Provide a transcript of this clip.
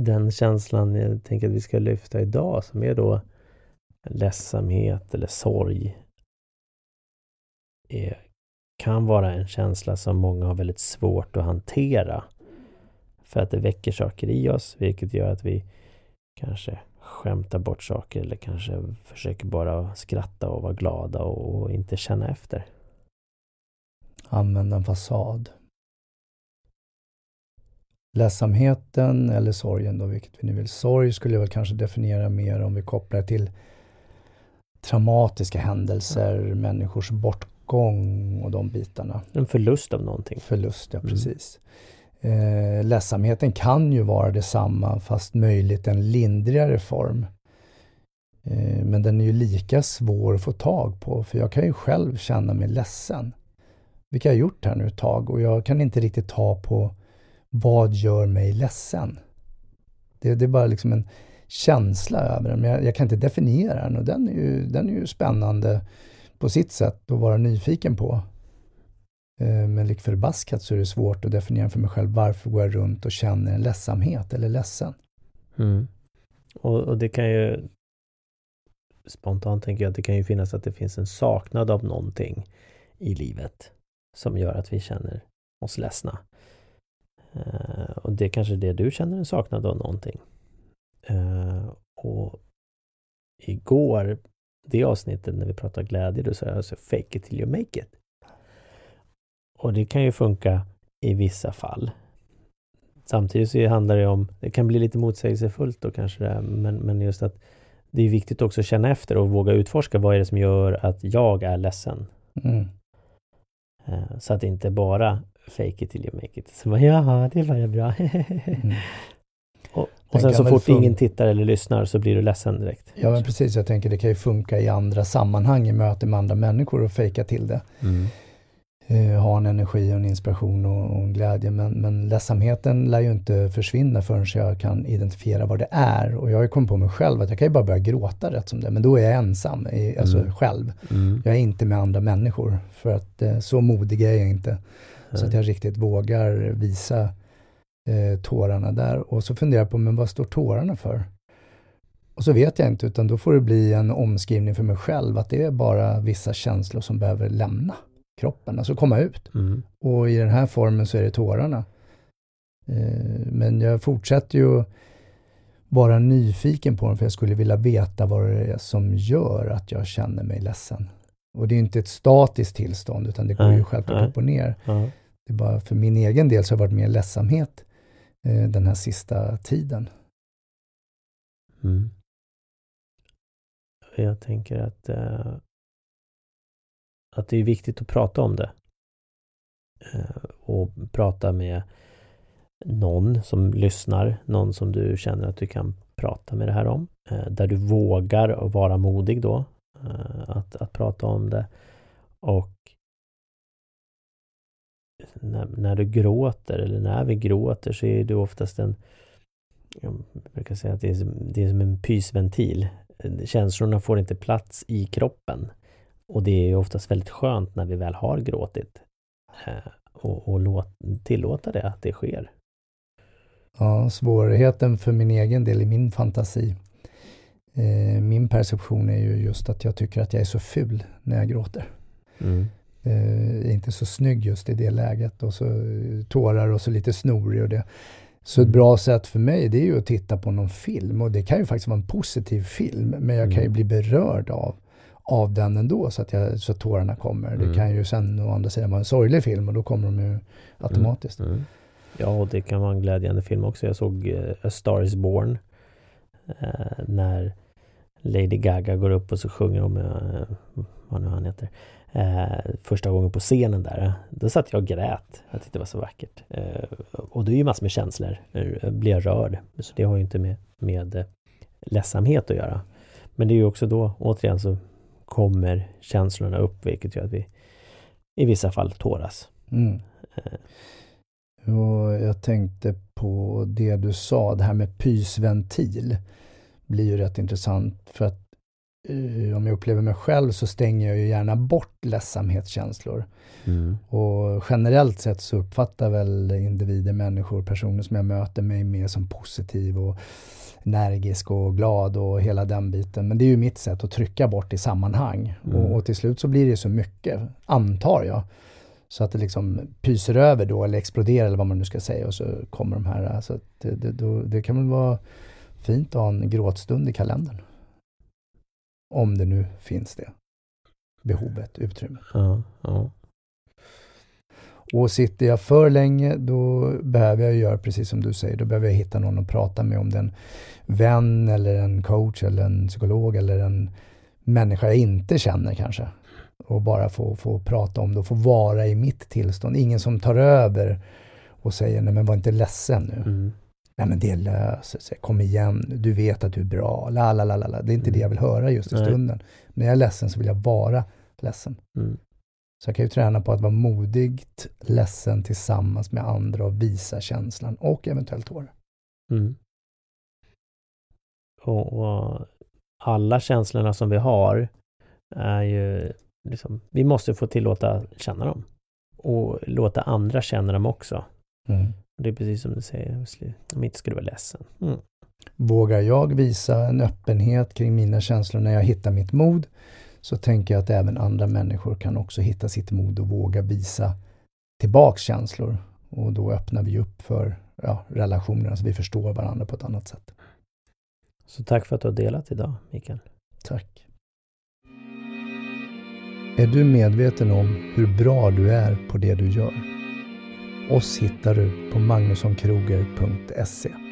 Den känslan jag tänker att vi ska lyfta idag som är då ledsamhet eller sorg är, kan vara en känsla som många har väldigt svårt att hantera. För att det väcker saker i oss, vilket gör att vi kanske skämtar bort saker eller kanske försöker bara skratta och vara glada och inte känna efter. Använda en fasad. Ledsamheten eller sorgen då, vilket vi nu vill. Sorg skulle jag väl kanske definiera mer om vi kopplar till traumatiska händelser, mm. människors bortgång och de bitarna. En förlust av någonting. Förlust, ja mm. precis. Eh, ledsamheten kan ju vara detsamma fast möjligt en lindrigare form. Eh, men den är ju lika svår att få tag på för jag kan ju själv känna mig ledsen. Vilket jag har gjort här nu ett tag och jag kan inte riktigt ta på vad gör mig ledsen? Det, det är bara liksom en känsla över den, men jag, jag, kan inte definiera den och den är, ju, den är ju spännande på sitt sätt att vara nyfiken på. Eh, men lik förbaskat så är det svårt att definiera för mig själv varför går jag runt och känner en ledsamhet eller ledsen. Mm. Och, och, det kan ju spontant tänker jag att det kan ju finnas att det finns en saknad av någonting i livet som gör att vi känner oss ledsna. Uh, och det är kanske är det du känner en saknad av någonting. Uh, och igår, det avsnittet när vi pratade glädje, då sa jag alltså fake it till you make it. Och det kan ju funka i vissa fall. Samtidigt så handlar det om, det kan bli lite motsägelsefullt då kanske det, men, men just att det är viktigt också att känna efter och våga utforska vad är det som gör att jag är ledsen. Mm. Uh, så att det inte bara fake it till you make it. Så bara, Jaha, det var ju bra. mm. Och, och sen så fort ingen tittar eller lyssnar så blir du ledsen direkt. Ja men precis, jag tänker det kan ju funka i andra sammanhang i möte med andra människor och fejka till det. Mm. Uh, ha en energi och en inspiration och, och en glädje. Men, men ledsamheten lär ju inte försvinna förrän jag kan identifiera vad det är. Och jag har ju kommit på mig själv att jag kan ju bara börja gråta rätt som det Men då är jag ensam, i, alltså mm. själv. Mm. Jag är inte med andra människor. För att uh, så modig är jag inte. Så att jag riktigt vågar visa eh, tårarna där. Och så funderar jag på, men vad står tårarna för? Och så vet jag inte, utan då får det bli en omskrivning för mig själv, att det är bara vissa känslor som behöver lämna kroppen, alltså komma ut. Mm. Och i den här formen så är det tårarna. Eh, men jag fortsätter ju vara nyfiken på dem, för jag skulle vilja veta vad det är som gör att jag känner mig ledsen. Och det är inte ett statiskt tillstånd, utan det går nej, ju självklart nej. upp och ner. Ja. Det är bara för min egen del så har det varit mer ledsamhet eh, den här sista tiden. Mm. Jag tänker att, eh, att det är viktigt att prata om det. Eh, och prata med någon som lyssnar, någon som du känner att du kan prata med det här om. Eh, där du vågar vara modig då, Eh, att, att prata om det. Och när, när, du gråter eller när vi gråter så är det oftast en jag brukar säga att det är, det är som en pysventil. Känslorna får inte plats i kroppen. Och det är oftast väldigt skönt när vi väl har gråtit. Eh, och, och låt, tillåta det att det sker. Ja, svårigheten för min egen del i min fantasi. Eh, min perception är ju just att jag tycker att jag är så ful när jag gråter. Mm eh, inte så snygg just i det läget. Och så tårar och så lite snorig och det. Så ett mm. bra sätt för mig det är ju att titta på någon film och det kan ju faktiskt vara en positiv film men jag kan ju mm. bli berörd av, av den ändå så att, jag, så att tårarna kommer. Mm. Det kan ju sen å andra sidan vara en sorglig film och då kommer de ju automatiskt. Mm. Mm. Ja, och det kan vara en glädjande film också. Jag såg uh, A Star Is Born uh, när Lady Gaga går upp och så sjunger hon med, uh, vad nu han heter, eh, första gången på scenen där. Då satt jag och grät. Jag tyckte det var så vackert. Eh, och det är ju massor med känslor. Jag blir rörd. Så det har ju inte med, med eh, ledsamhet att göra. Men det är ju också då, återigen, så kommer känslorna upp, vilket gör att vi i vissa fall tåras. Mm. Och jag tänkte på det du sa, det här med pysventil blir ju rätt intressant för att eh, om jag upplever mig själv så stänger jag ju gärna bort ledsamhetskänslor. Mm. Och generellt sett så uppfattar väl individer, människor, personer som jag möter mig mer som positiv och energisk och glad och hela den biten. Men det är ju mitt sätt att trycka bort i sammanhang. Mm. Och, och, till slut så blir det så mycket, antar jag. Så att det liksom pyser över då eller exploderar eller vad man nu ska säga och så kommer de här. Alltså det, det, då, det kan väl vara fint att ha en gråtstund i kalendern. Om det nu finns det behovet, utrymmet. Ja, ja. Och sitter jag för länge, då behöver jag göra precis som du säger. Då behöver jag hitta någon att prata med, om det är en vän eller en coach eller en psykolog eller en människa jag inte känner kanske. Och bara få, få prata om det och få vara i mitt tillstånd. Ingen som tar över och säger, nej men var inte ledsen nu. Mm. Nej men det löser sig, kom igen, du vet att du är bra, la la la la. Det är inte mm. det jag vill höra just i stunden. När jag är ledsen så vill jag vara ledsen. Mm. Så jag kan ju träna på att vara modigt ledsen tillsammans med andra och visa känslan och eventuellt tårar. Mm. Och, och, alla känslorna som vi har är ju liksom, vi måste få tillåta känna dem. Och låta andra känna dem också. Mm. Det är precis som du säger, om inte ska du vara ledsen. Mm. Vågar jag visa en öppenhet kring mina känslor när jag hittar mitt mod så tänker jag att även andra människor kan också hitta sitt mod och våga visa tillbaks känslor. Och då öppnar vi upp för ja, relationerna så vi förstår varandra på ett annat sätt. Så tack för att du har delat idag, Mikael. Tack. Är du medveten om hur bra du är på det du gör? Oss hittar du på magnussonkroger.se